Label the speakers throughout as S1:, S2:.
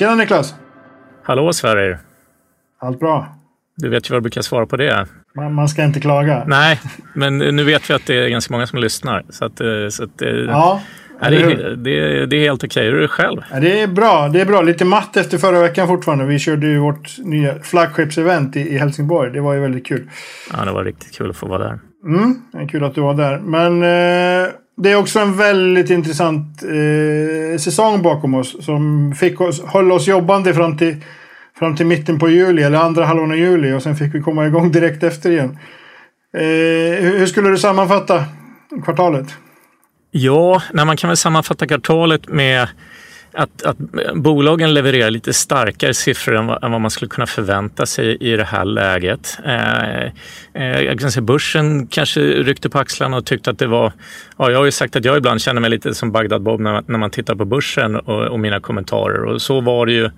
S1: Tjena Niklas!
S2: Hallå Sverrir!
S1: Allt bra?
S2: Du vet ju vad du brukar svara på det.
S1: Man, man, ska inte klaga.
S2: Nej, men nu vet vi att det är ganska många som lyssnar. Så att, eh, så att,
S1: eh, ja,
S2: ja, det, är, det, det är helt okej. Hur är det själv?
S1: Ja, det är bra. Det är bra. Lite matt efter förra veckan fortfarande. Vi körde ju vårt nya flaggskeppsevent i, i Helsingborg. Det var ju väldigt kul.
S2: Ja, det var riktigt kul att få vara där.
S1: Mm, kul att du var där. Men eh, det är också en väldigt intressant eh, säsong bakom oss. Som fick oss, höll oss jobbande fram till, fram till mitten på juli. Eller andra halvan av juli. Och sen fick vi komma igång direkt efter igen. Eh, hur, skulle du sammanfatta kvartalet?
S2: Ja, när man kan väl sammanfatta kvartalet med att, att bolagen levererar lite starkare siffror än vad, än vad, man skulle kunna förvänta sig i det här läget. Eh, eh, jag kan säga börsen kanske ryckte på axlarna och tyckte att det var... Ja, jag har ju sagt att jag ibland känner mig lite som Bagdad Bob när man, när man tittar på börsen och, och mina kommentarer och så var det ju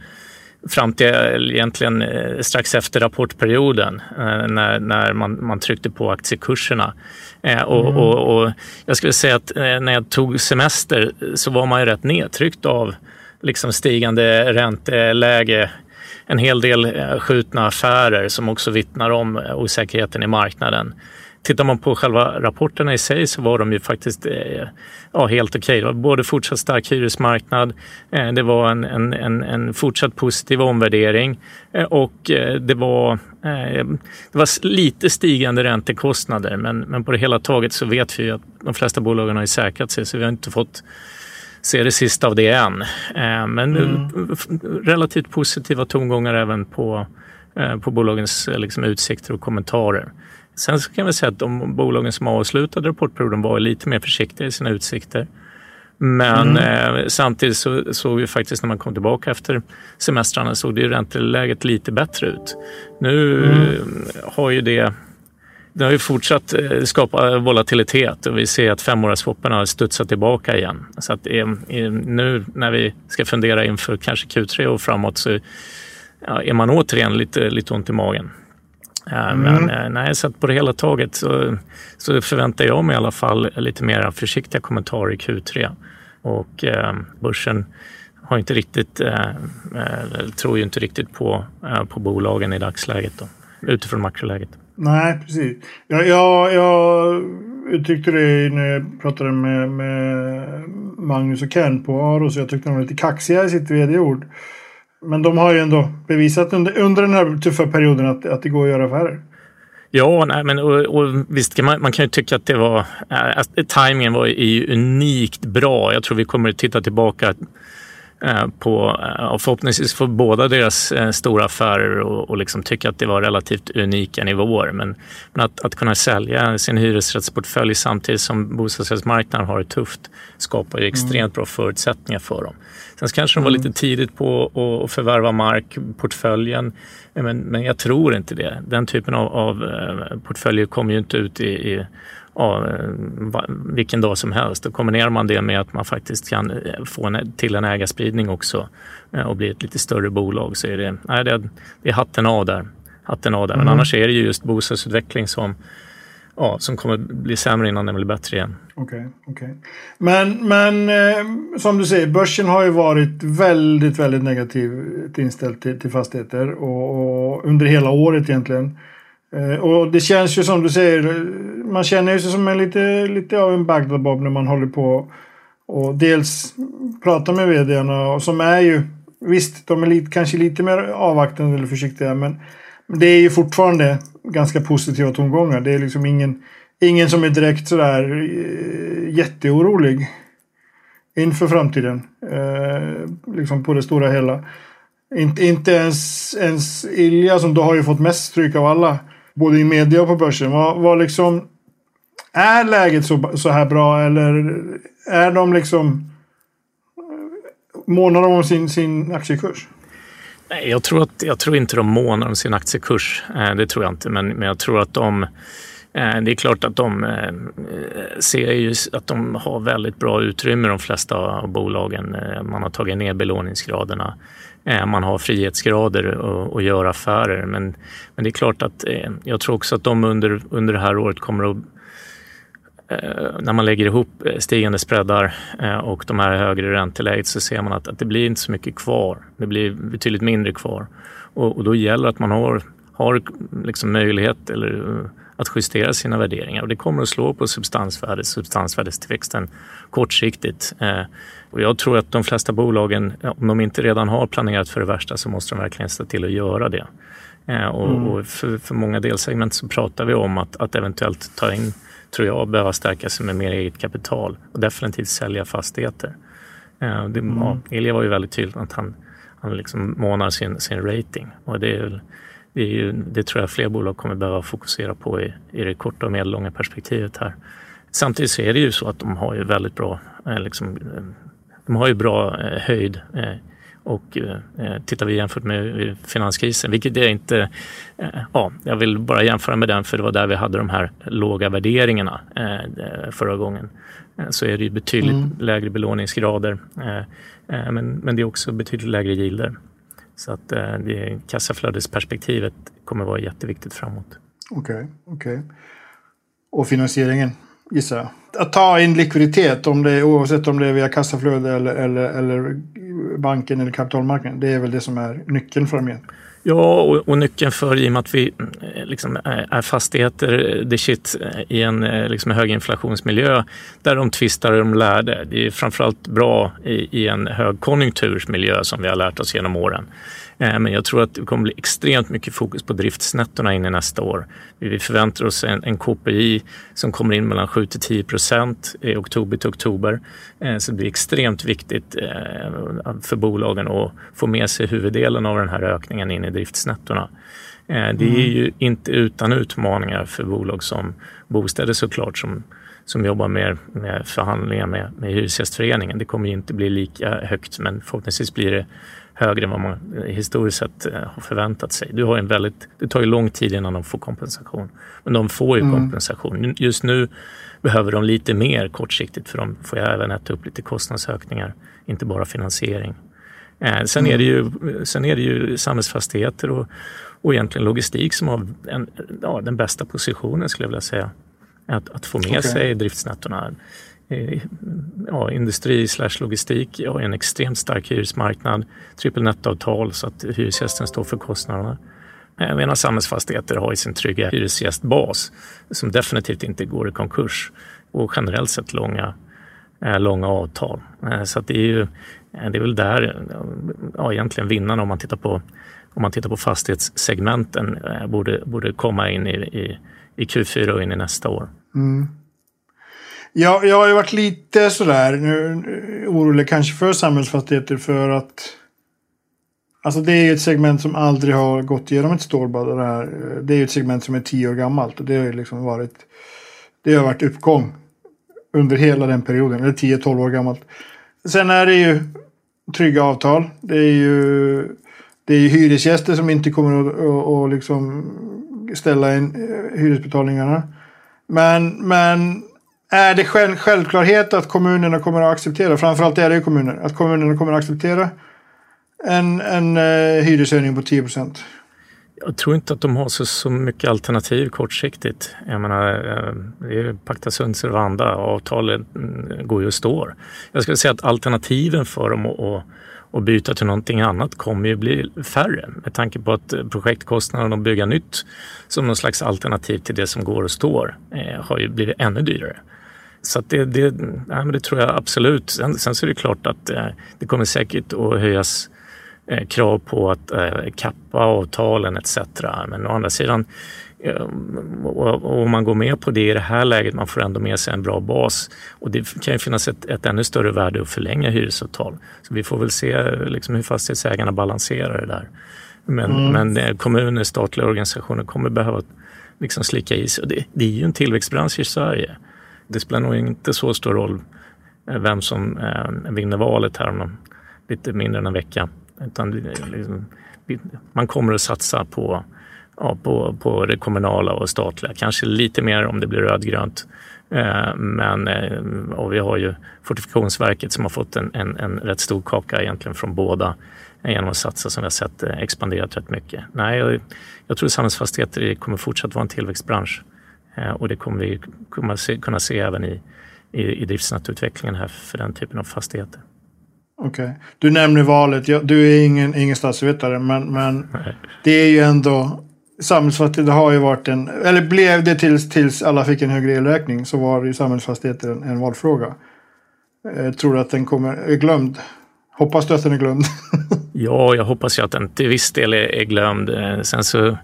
S2: fram till egentligen eh, strax efter rapportperioden eh, när, när man, man tryckte på aktiekurserna. Eh, och, mm. och, och, jag skulle säga att när jag tog semester så var man ju rätt nedtryckt av liksom stigande ränteläge, en hel del eh, skjutna affärer som också vittnar om eh, osäkerheten i marknaden. Tittar man på själva rapporterna i sig så var de ju faktiskt eh, ja, helt okej. Okay. både fortsatt stark hyresmarknad, det var en, en, en, en fortsatt positiv omvärdering och det var, det var lite stigande räntekostnader. Men, men på det hela taget så vet vi att de flesta bolagen har säkrat sig så vi har inte fått se det sista av det än. Men mm. relativt positiva tongångar även på, på bolagens liksom, utsikter och kommentarer. Sen så kan vi säga att de bolagen som avslutade rapportperioden var lite mer försiktiga i sina utsikter. Men mm. eh, samtidigt så såg vi faktiskt när man kom tillbaka efter semestrarna såg det ränteläget lite bättre ut. Nu mm. har ju det det har ju fortsatt eh, skapa volatilitet och vi ser att femåraswappen har studsat tillbaka igen. Så att eh, nu när vi ska fundera inför kanske Q3 och framåt så är man återigen lite, lite ont i magen. Mm. Men eh, nej, så på det hela taget så, så förväntar jag mig i alla fall lite mer försiktiga kommentarer i Q3. Och eh, börsen har inte riktigt, eh, eh, tror ju inte riktigt på, eh, på bolagen i dagsläget då, utifrån makroläget.
S1: Nej, precis. Jag, jag, jag uttryckte det när jag pratade med, med Magnus och Ken på Aros. Jag tyckte de var lite kaxiga i sitt vd-ord. Men de har ju ändå bevisat under, under den här tuffa perioden att, att det går att göra affärer.
S2: Ja, nej, men och, och visst kan man, man, kan ju tycka att det var... Äh, tajmingen var ju unikt bra. Jag tror vi kommer att titta tillbaka på, äh, förhoppningsvis få båda deras äh, stora affärer och, och liksom tycka att det var relativt unika nivåer. Men, men att, att kunna sälja sin hyresrättsportfölj samtidigt som bostadsrättsmarknaden har det tufft skapar ju extremt mm. bra förutsättningar för dem. Sen kanske de var lite mm. tidigt på att förvärva mark, portföljen. Men, men jag tror inte det. Den typen av, av eh, portföljer kommer ju inte ut i, i ja, vilken dag som helst. Då kombinerar man det med att man faktiskt kan eh, få en, till en ägarspridning också eh, och bli ett lite större bolag så är det, nej, det, det är hatten av där. Hatten av där. Men mm. annars är det ju just bostadsutveckling som ja, som kommer bli sämre innan den blir bättre igen.
S1: Okej, okay, okay, Men, men eh, som du säger, börsen har ju varit väldigt, väldigt negativt inställd till, till fastigheter och, och, under hela året egentligen. Eh, och det känns ju som du säger, eh, man känner sig som en lite, lite av en Bagdad-Bob när man håller på och dels pratar med vdarna som är ju Visst, de är lite, kanske lite mer avvaktande eller försiktiga men det är ju fortfarande ganska positiva tongångar. Det är liksom ingen, ingen som är direkt sådär eh, jätteorolig inför framtiden. Eh, liksom på det stora hela. Inte, inte ens, ens Ilja som då har ju fått mest stryk av alla. Både i media och på börsen. Vad, vad liksom, är läget så, så här bra eller är de liksom månar de om sin, sin aktiekurs?
S2: Nej, jag tror, att, jag tror inte de månar om sin aktiekurs. Eh, det tror jag inte, men, men jag tror att de eh, det är klart att de eh, ser ju att de har väldigt bra utrymme de flesta av bolagen. Man har tagit ner belåningsgraderna. Eh, man har frihetsgrader att göra affärer. Men, men det är klart att eh, jag tror också att de under, under det här året kommer att eh, när man lägger ihop stigande spreadar och de här högre ränteläget så ser man att, att det blir inte så mycket kvar. Det blir betydligt mindre kvar. Och, och då gäller att man har, har liksom möjlighet eller, att justera sina värderingar och det kommer att slå på substansvärdet, substansvärdestillväxten kortsiktigt. Och jag tror att de flesta bolagen, om de inte redan har planerat för det värsta så måste de verkligen se till att göra det. Eh, och, mm. och för, för, många delsegment så pratar vi om att, att eventuellt ta in, tror jag, behöva stärka sig med mer eget kapital och definitivt sälja fastigheter. Eh, det, mm. ja, Ilja var ju väldigt tydlig att han, han liksom månar sin, sin rating och det, är, det, ju, det tror jag fler bolag kommer behöva fokusera på i, i det korta och medellånga perspektivet här. Samtidigt så är det ju så att de har ju väldigt bra, eh, liksom, de har ju bra höjd och eh, tittar vi jämfört med finanskrisen, vilket är inte... Eh, ja, jag vill bara jämföra med den för det var där vi hade de här låga värderingarna eh, förra gången. Eh, så är det ju betydligt mm. lägre belåningsgrader eh, eh, men, men det är också betydligt lägre gilder. Så att eh, det, kassaflödesperspektivet kommer vara jätteviktigt framåt.
S1: Okej, okay, okej. Okay. Och finansieringen gissar jag? Att ta in likviditet, om det oavsett om det är via kassaflöde eller, eller, eller banken eller kapitalmarknaden. Det är väl det som är nyckeln framgent.
S2: Ja, och, och, nyckeln för i och med att vi eh, liksom eh, är fastigheter, eh, the shit, i en liksom, höginflationsmiljö där de tvistar och de lärde. Det är framförallt bra i, i en högkonjunktursmiljö som vi har lärt oss genom åren. Men jag tror att det kommer bli extremt mycket fokus på driftsnettorna in i nästa år. Vi förväntar oss en, en KPI som kommer in mellan 7 till 10 procent i oktober till oktober. Så det blir extremt viktigt för bolagen att få med sig huvuddelen av den här ökningen in i driftsnettona. Det är mm. ju inte utan utmaningar för bolag som bostäder såklart som som jobbar med, med förhandlingar med, med Hyresgästföreningen. Det kommer inte bli lika högt men förhoppningsvis blir det högre än vad man historiskt sett eh, har förväntat sig. Du har en väldigt, det tar ju lång tid innan de får kompensation. Men de får ju mm. kompensation. Just nu behöver de lite mer kortsiktigt för de får ju även äta upp lite kostnadsökningar, inte bara finansiering. Eh, sen, mm. är det ju, sen är det ju samhällsfastigheter och, och egentligen logistik som har en, ja, den bästa positionen skulle jag vilja säga. Att, att få med okay. sig driftsnettorna. Eh, ja, industri slash logistik har en extremt stark hyresmarknad, trippelnettavtal så att hyresgästen står för kostnaderna. Medan samhällsfastigheter har i sin trygga hyresgästbas som definitivt inte går i konkurs och generellt sett långa, eh, långa avtal. Eh, så det är ju Eh, det är väl där ja, egentligen vinnarna om man tittar på om man tittar på fastighetssegmenten eh, borde, borde komma in i, i, i Q4 och in i nästa år. Mm.
S1: Ja, jag har ju varit lite sådär nu, orolig kanske för samhällsfastigheter för att Alltså det är ju ett segment som aldrig har gått igenom ett stålbad. Det, här. Eh, det är ju ett segment som är tio år gammalt och det har ju liksom varit Det har varit uppgång under hela den perioden, eller 10-12 år gammalt. Sen är det ju trygga avtal. Det är ju det är ju hyresgäster som inte kommer att, och, och liksom ställa in eh, hyresbetalningarna. Men, men är det själv, självklarhet att kommunerna kommer att acceptera, framförallt är det ju kommuner, att kommunerna kommer att acceptera en, en eh, hyreshöjning på 10 procent?
S2: Jag tror inte att de har så, så mycket alternativ kortsiktigt. Jag menar, eh, det är pacta sunt servanda, avtalet mm, går ju och står. Jag skulle säga att alternativen för dem att, att byta till någonting annat kommer ju bli färre med tanke på att projektkostnaden att bygga nytt som någon slags alternativ till det som går och står eh, har ju blivit ännu dyrare. Så det, det, nej, men det tror jag absolut. Sen, sen så är det klart att eh, det kommer säkert att höjas krav på att eh, kappa avtalen etc. Men å andra sidan, eh, om man går med på det i det här läget, man får ändå med sig en bra bas och det kan ju finnas ett, ett ännu större värde att förlänga hyresavtal. Så vi får väl se liksom, hur fastighetsägarna balanserar det där. Men, mm. men eh, kommuner, statliga organisationer kommer behöva liksom slicka i sig. Det, det är ju en tillväxtbransch i Sverige. Det spelar nog inte så stor roll eh, vem som eh, vinner valet här om lite mindre än en vecka. Utan liksom, man kommer att satsa på, ja, på, på det kommunala och statliga. Kanske lite mer om det blir rödgrönt. Eh, men eh, och vi har ju Fortifikationsverket som har fått en, en, en rätt stor kaka egentligen från båda genom att satsa som vi har sett eh, expanderat rätt mycket. Nej, jag, jag tror samhällsfastigheter kommer fortsatt vara en tillväxtbransch Och det kommer vi kunna se även i, i, i driftsnetoutvecklingen här för den typen av fastigheter.
S1: Okej. Okay. Du nämner valet. Du är ingen, ingen statsvetare men, men det är ju ändå samhällsfastigheter har ju varit en, eller blev det tills, tills alla fick en högre elräkning så var ju samhällsfastigheter en, en valfråga. Jag tror du att den kommer, är glömd? Hoppas du att den är glömd?
S2: ja, jag hoppas ju att den till viss del är, är glömd. Sen så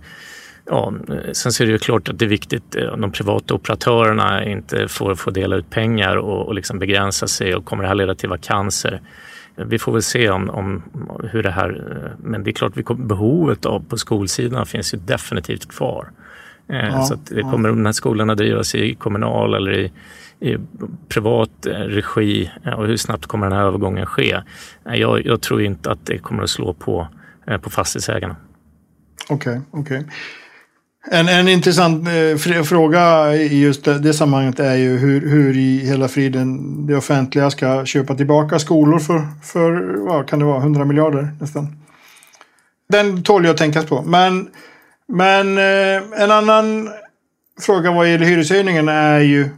S2: Ja, sen så är det ju klart att det är viktigt att eh, de privata operatörerna inte får, får dela ut pengar och, och liksom begränsa sig och kommer det här leda till vakanser? Vi får väl se om, om hur det här, eh, men det är klart att behovet av på skolsidan finns ju definitivt kvar. Eh, ja, så det kommer de här skolorna drivas i kommunal eller i, i privat regi och hur snabbt kommer den här övergången ske? Jag, jag tror inte att det kommer att slå på, på fastighetsägarna.
S1: Okej, okay, okej. Okay. En, en intressant eh, fråga i just det, det sammanhanget är ju hur, hur i hela friden det offentliga ska köpa tillbaka skolor för, för vad kan det vara, 100 miljarder nästan. Den tål jag att tänkas på. Men, men eh, en annan fråga vad gäller hyreshöjningen är ju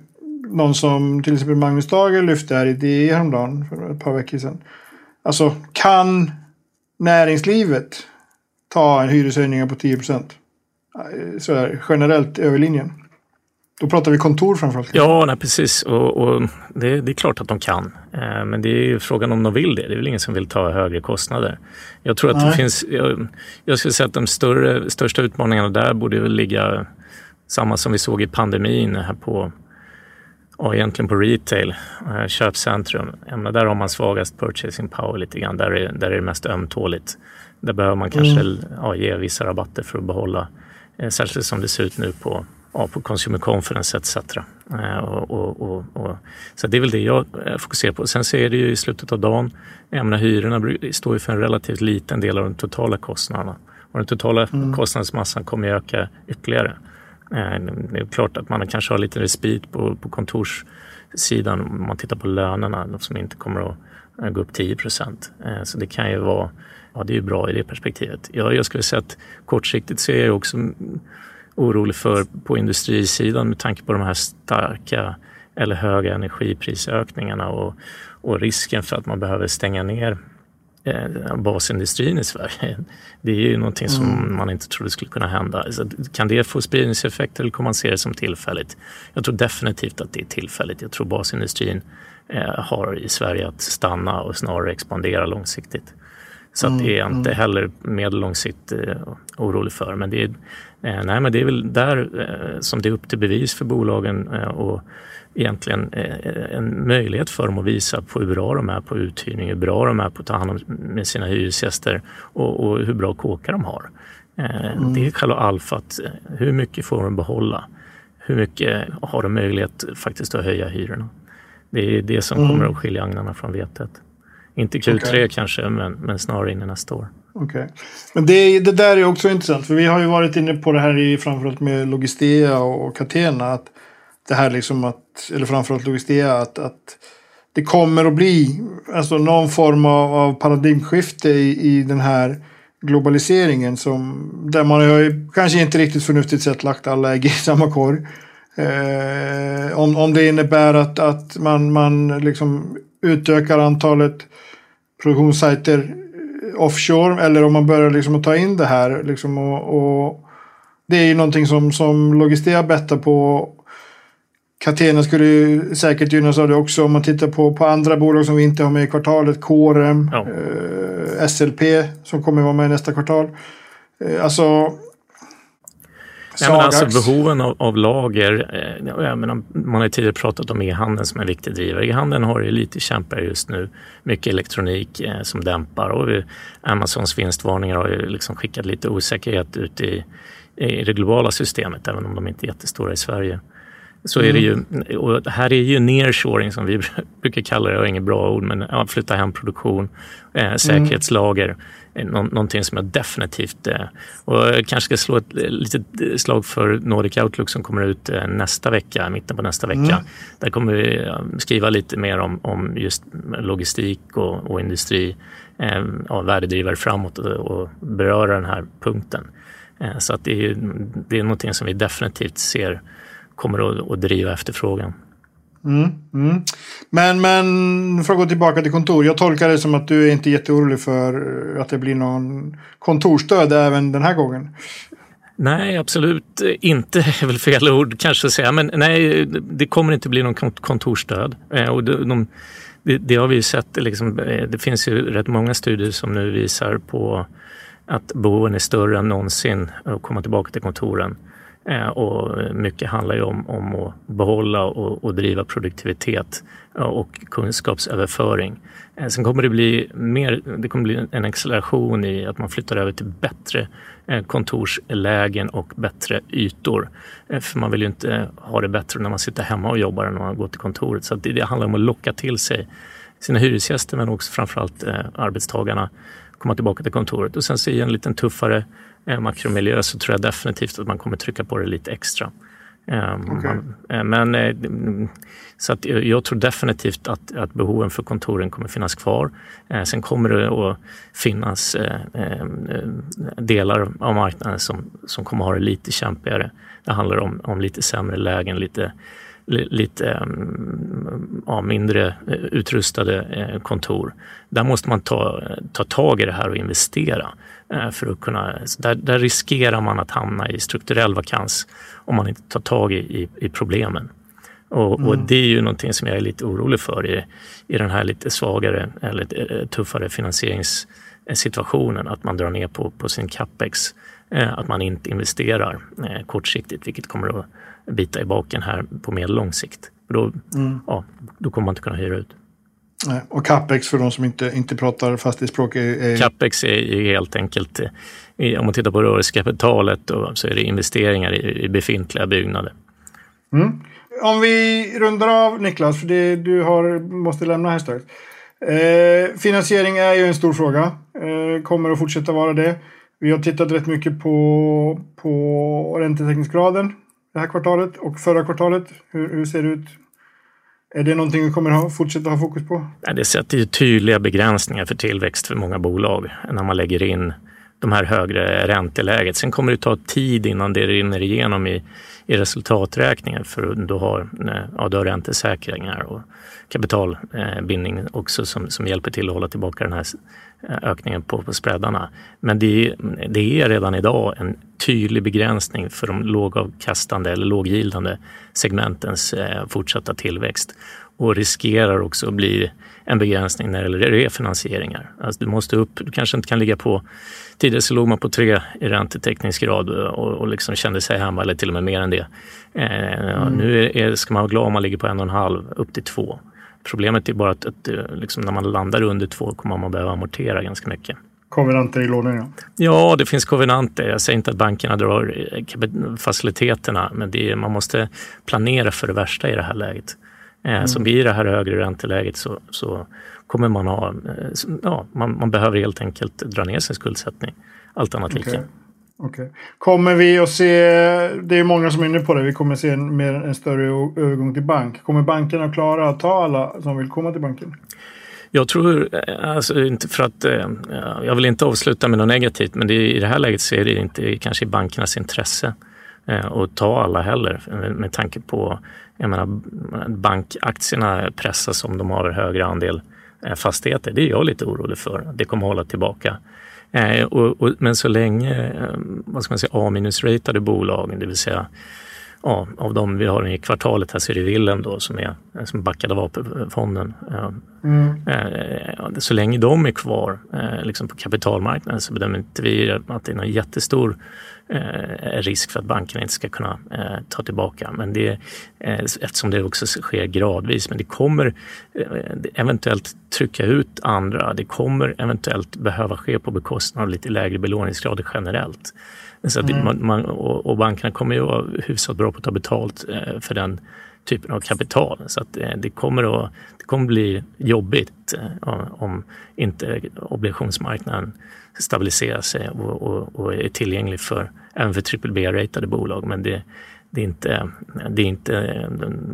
S1: någon som till exempel Magnus Dager lyfte här i DE häromdagen för ett par veckor sedan. Alltså kan näringslivet ta en hyreshöjning på 10 procent? Sådär, generellt över linjen. Då pratar vi kontor framförallt.
S2: Ja, nej, precis. Och, och det, det, är klart att de kan. Eh, men det är ju frågan om de vill det. Det är väl ingen som vill ta högre kostnader. Jag tror att nej. det finns... Jag, jag skulle säga att de större, största utmaningarna där borde väl ligga samma som vi såg i pandemin här på Ja, egentligen på retail, eh, köpcentrum. Menar, där har man svagast purchasing power lite grann. Där är, där är det mest ömtåligt. Där behöver man kanske mm. ja, ge vissa rabatter för att behålla Eh, särskilt som det ser ut nu på, ja, på Consumer Conference etc. Eh, och, och, och, så det är väl det jag eh, fokuserar på. Sen så är det ju i slutet av dagen, jag menar, hyrorna står ju för en relativt liten del av de totala kostnaderna. Och den totala mm. kostnadsmassan kommer att öka ytterligare. Det är klart att man kanske har lite respit på, på kontorssidan om man tittar på lönerna som inte kommer att gå upp 10 procent. Så det kan ju vara Ja, det är ju bra i det perspektivet. Ja, jag skulle säga att kortsiktigt så är jag också orolig för på industrisidan med tanke på de här starka eller höga energiprisökningarna och, och risken för att man behöver stänga ner eh, basindustrin i Sverige. Det är ju någonting som mm. man inte trodde skulle kunna hända. Så kan det få spridningseffekter eller kommer man se det som tillfälligt? Jag tror definitivt att det är tillfälligt. Jag tror basindustrin eh, har i Sverige att stanna och snarare expandera långsiktigt. Så mm, det är jag inte mm. heller medellångsiktigt eh, orolig för. Men det, är, eh, nej, men det är väl där eh, som det är upp till bevis för bolagen och egentligen en möjlighet för dem att visa på hur bra de är på uthyrning, hur bra de är på att ta hand om med sina hyresgäster och, och hur bra kåkar de har. Mm. Det är själva alfat. Hur mycket får de behålla? Hur mycket har de möjlighet faktiskt att höja hyrorna? Det är det som mm. kommer att skilja agnarna från vetet. Inte Q3 okay. kanske, men, men snarare in i nästa år.
S1: Okej. Okay. Men det, det där är också intressant, för vi har ju varit inne på det här i framförallt med Logistea och Catena. Att det här liksom att, eller framförallt Logistea, att, att det kommer att bli alltså någon form av, av paradigmskifte i, i den här globaliseringen. Som, där man har kanske inte riktigt förnuftigt sett lagt alla ägg i samma korg. Eh, om, om det innebär att, att man, man liksom utökar antalet produktionssajter eh, offshore eller om man börjar liksom ta in det här. Liksom och, och det är ju någonting som, som Logistea bettar på. Catena skulle ju säkert gynnas av det också om man tittar på, på andra bolag som vi inte har med i kvartalet. KRM, ja. eh, SLP som kommer vara med nästa kvartal. Eh, alltså
S2: Nej, men alltså behoven av, av lager, eh, jag menar, man har tidigare pratat om e-handeln som en viktig drivare. E-handeln har ju lite kämpar just nu. Mycket elektronik eh, som dämpar och vi, Amazons vinstvarningar har ju liksom skickat lite osäkerhet ut i, i det globala systemet, även om de inte är jättestora i Sverige. Så är det ju, mm. och här är ju nearshoring som vi brukar kalla det, och inget bra ord, men ja, flytta hem produktion, eh, säkerhetslager. Nå någonting som jag definitivt... Eh, och jag kanske ska slå ett litet slag för Nordic Outlook som kommer ut eh, nästa vecka, mitten på nästa vecka. Mm. Där kommer vi skriva lite mer om, om just logistik och, och industri, eh, ja, värdedrivare framåt och, och beröra den här punkten. Så att det är, det är någonting som vi definitivt ser kommer att, att driva efterfrågan.
S1: Mm, mm. Men, men för att gå tillbaka till kontor. Jag tolkar det som att du är inte jätteorolig för eh, att det blir någon kontorstöd även den här gången.
S2: Nej, absolut inte är väl fel ord kanske att säga. Men nej, det kommer inte bli någon kontorstöd. Eh, och de, det, det, har vi ju sett. Liksom, eh, det finns ju rätt många studier som nu visar på att behoven är större än någonsin att komma tillbaka till kontoren. Eh, och mycket handlar ju om, om att behålla och, och driva produktivitet eh, och kunskapsöverföring. Eh, sen kommer det bli mer, det kommer bli en acceleration i att man flyttar över till bättre kontorslägen och bättre ytor. För man vill ju inte ha det bättre när man sitter hemma och jobbar än när man går till kontoret. Så det, det handlar om att locka till sig sina hyresgäster men också framförallt arbetstagarna komma tillbaka till kontoret. Och sen så i en lite tuffare makromiljö så tror jag definitivt att man kommer trycka på det lite extra. Um, okay. eh, men, eh, så att jag tror definitivt att, att behoven för kontoren kommer finnas kvar. Eh, sen kommer det att finnas eh, eh, delar av marknaden som, som kommer ha det lite kämpigare. Det handlar om, om lite sämre lägen, lite lite mm, ja, mindre eh, utrustade eh, kontor. Där måste man ta, ta tag i det här och investera. Eh, för att kunna, där, där riskerar man att hamna i strukturell vakans om man inte tar tag i, i problemen. Och, mm. och, det är ju någonting som jag är lite orolig för i, i den här lite svagare eller tuffare finansieringssituationen. Att man drar ner på, på sin capex. Att man inte investerar kortsiktigt, vilket kommer att bita i baken här på medellång sikt. Då, mm. ja, då kommer man inte kunna hyra ut.
S1: Och capex för de som inte, inte pratar fastighetsspråk? Är, är...
S2: Capex är ju helt enkelt, om man tittar på rörelsekapitalet så är det investeringar i, i befintliga byggnader.
S1: Mm. Om vi rundar av Niklas, för det, du har, måste lämna här strax. Eh, finansiering är ju en stor fråga, eh, kommer att fortsätta vara det. Vi har tittat rätt mycket på, på räntetäckningsgraden det här kvartalet och förra kvartalet? Hur, hur ser det ut? Är det någonting vi kommer att fortsätta ha fokus på?
S2: Det sätter ju tydliga begränsningar för tillväxt för många bolag när man lägger in de här högre ränteläget. Sen kommer det ta tid innan det rinner igenom i, i resultaträkningen för du har, ja, du har räntesäkringar och kapitalbindning också som, som hjälper till att hålla tillbaka den här ökningen på, på spreadarna. Men det, det är redan idag en tydlig begränsning för de lågavkastande eller låggildande segmentens eh, fortsatta tillväxt och riskerar också att bli en begränsning när det gäller refinansieringar. Alltså du måste upp, du kanske inte kan ligga på, tidigare så låg man på tre i räntetäckningsgrad och, och liksom kände sig hemma eller till och med mer än det. Eh, mm. Nu är, ska man vara glad om man ligger på en och en halv upp till två. Problemet är bara att, att eh, liksom när man landar under två kommer man behöva amortera ganska mycket.
S1: Kovenanter i lånen ja.
S2: Det finns kovenanter. Jag säger inte att bankerna drar eh, faciliteterna, men är, man måste planera för det värsta i det här läget. Eh, mm. Så blir det här högre ränteläget så, så kommer man ha, ja, man, man, behöver helt enkelt dra ner sin skuldsättning. Allt annat okay. lika.
S1: Okay. Kommer vi att se, det är många som är inne på det, vi kommer se en, mer, en större övergång till bank. Kommer bankerna klara att ta alla som vill komma till banken?
S2: Jag tror, eh, alltså inte för att, eh, jag vill inte avsluta med något negativt, men det, i det här läget så är det inte kanske i bankernas intresse eh, att ta alla heller med tanke på, jag menar bankaktierna pressas om de har högre andel fastigheter. Det är jag lite orolig för. Det kommer hålla tillbaka Eh, och, och, men så länge eh, vad ska man säga, A-ratade bolagen, det vill säga ja, av de vi har i kvartalet här så är det Willem då som är som backade av AP-fonden. Mm. Eh, så länge de är kvar eh, liksom på kapitalmarknaden så bedömer inte vi att det är någon jättestor eh, risk för att bankerna inte ska kunna ta tillbaka. Men det, eftersom det också sker gradvis. Men det kommer eventuellt trycka ut andra. Det kommer eventuellt behöva ske på bekostnad av lite lägre belåningsgrader generellt. Så mm. man, man, och, och, bankerna kommer ju vara hyfsat bra på att ta betalt eh, för den typen av kapital. Så att, eh, det, kommer att, det kommer bli jobbigt om inte obligationsmarknaden stabiliserar sig och, och, och är tillgänglig för även för BBB-ratade bolag. Men det, det, är inte, det är inte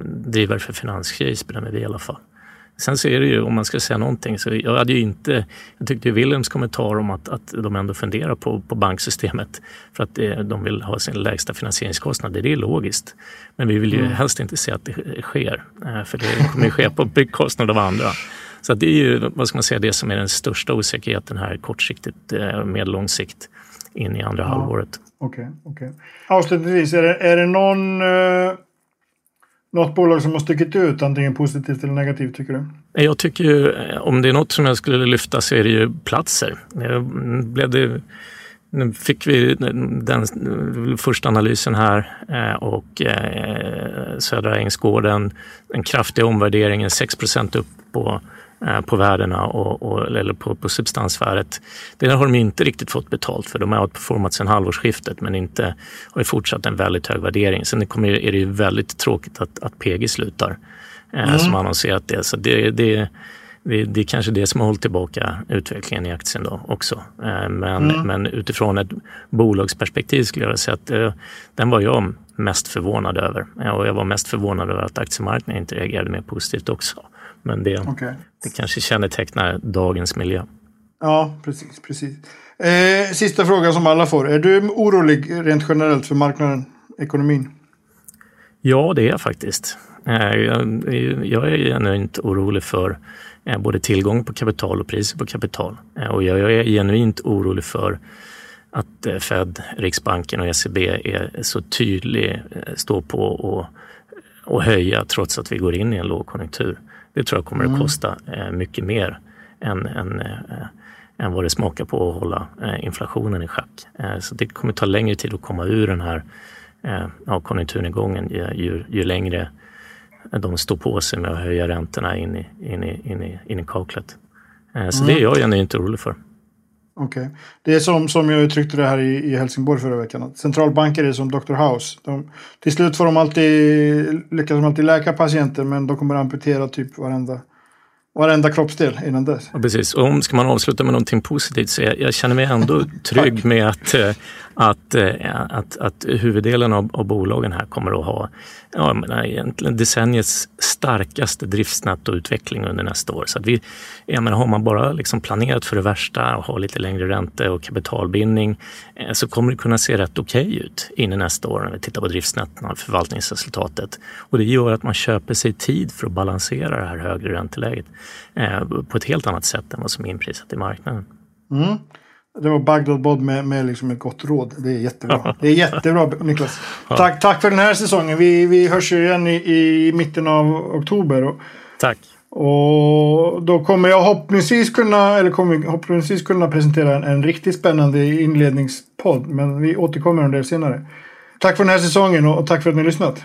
S2: drivare för finanskris bedömer vi i alla fall. Sen så är det ju, om man ska säga någonting, så jag hade ju inte... Jag tyckte Willems kommentar om att, att de ändå funderar på, på banksystemet för att det, de vill ha sin lägsta finansieringskostnader, det är logiskt. Men vi vill ju mm. helst inte se att det sker, eh, för det kommer ju ske på bekostnad av andra. Så det är ju, vad ska man säga, det som är den största osäkerheten här kortsiktigt, eh, med lång sikt in i andra ja. halvåret.
S1: Okej, okay, okay, Avslutningsvis, är det, är det någon eh något bolag som har stuckit ut, antingen positivt eller negativt tycker du?
S2: Jag tycker ju, om det är något som jag skulle lyfta så är det ju platser. Blev det, nu fick vi den första analysen här eh, och eh, Södra Ängsgården, en kraftig omvärdering, 6% upp på på värdena och, och, eller på, på substansvärdet. Det har de inte riktigt fått betalt för. De har outperformat sedan halvårsskiftet men inte, har ju fortsatt en väldigt hög värdering. Sen kommer, är det ju väldigt tråkigt att, att PG slutar eh, mm. som annonserat det. Så det, det, det, det är kanske det som har hållit tillbaka utvecklingen i aktien då också. Eh, men, mm. men utifrån ett bolagsperspektiv skulle jag säga att den var jag mest förvånad över. Och jag var mest förvånad över att aktiemarknaden inte reagerade mer positivt också. Men det, okay. det kanske kännetecknar dagens miljö.
S1: Ja, precis. precis. Eh, sista frågan som alla får. Är du orolig rent generellt för marknaden, ekonomin?
S2: Ja, det är jag faktiskt. Eh, jag är genuint orolig för eh, både tillgång på kapital och priser på kapital. Eh, och jag är genuint orolig för att Fed, Riksbanken och ECB är så tydlig, står på och, och höja trots att vi går in i en lågkonjunktur. Det tror jag kommer mm. att kosta eh, mycket mer än, än, eh, än vad det smakar på att hålla eh, inflationen i schack. Så det kommer ta längre tid att komma ur den här ja, konjunkturnedgången ju, ju, längre de står på sig med att höja räntorna in i, in i, in i, in i kaklet. Så mm. det är jag inte orolig för.
S1: Okej. Okay. Det är som, som jag uttryckte det här i, i Helsingborg förra veckan. Att centralbanker är som Dr. House. De, till slut får de alltid, lyckas de alltid läka patienter men de kommer amputera typ varenda, varenda kroppsdel innan dess.
S2: Ja, precis. Och om ska man avsluta med någonting positivt så jag, jag känner mig ändå trygg med att, eh, att, eh, att, att huvuddelen av, av bolagen här kommer att ha ja, menar, egentligen decenniets starkaste driftsnettoutveckling under nästa år. Så att vi, jag menar, har man bara liksom planerat för det värsta och har lite längre ränte och kapitalbindning eh, så kommer det kunna se rätt okej okay ut in i nästa år när vi tittar på driftsnettona och förvaltningsresultatet. Och det gör att man köper sig tid för att balansera det här högre ränteläget på ett helt annat sätt än vad som är inprisat i marknaden.
S1: Mm. Det var Bagdad Bob med, med liksom ett gott råd. Det är jättebra. Det är jättebra Niklas. Tack, tack för den här säsongen. Vi, vi hörs ju igen i, i mitten av oktober. Och,
S2: tack.
S1: Och då kommer jag hoppningsvis kunna, eller kommer hoppningsvis kunna presentera en, en riktigt spännande inledningspodd. Men vi återkommer om det senare. Tack för den här säsongen och, och tack för att ni har lyssnat.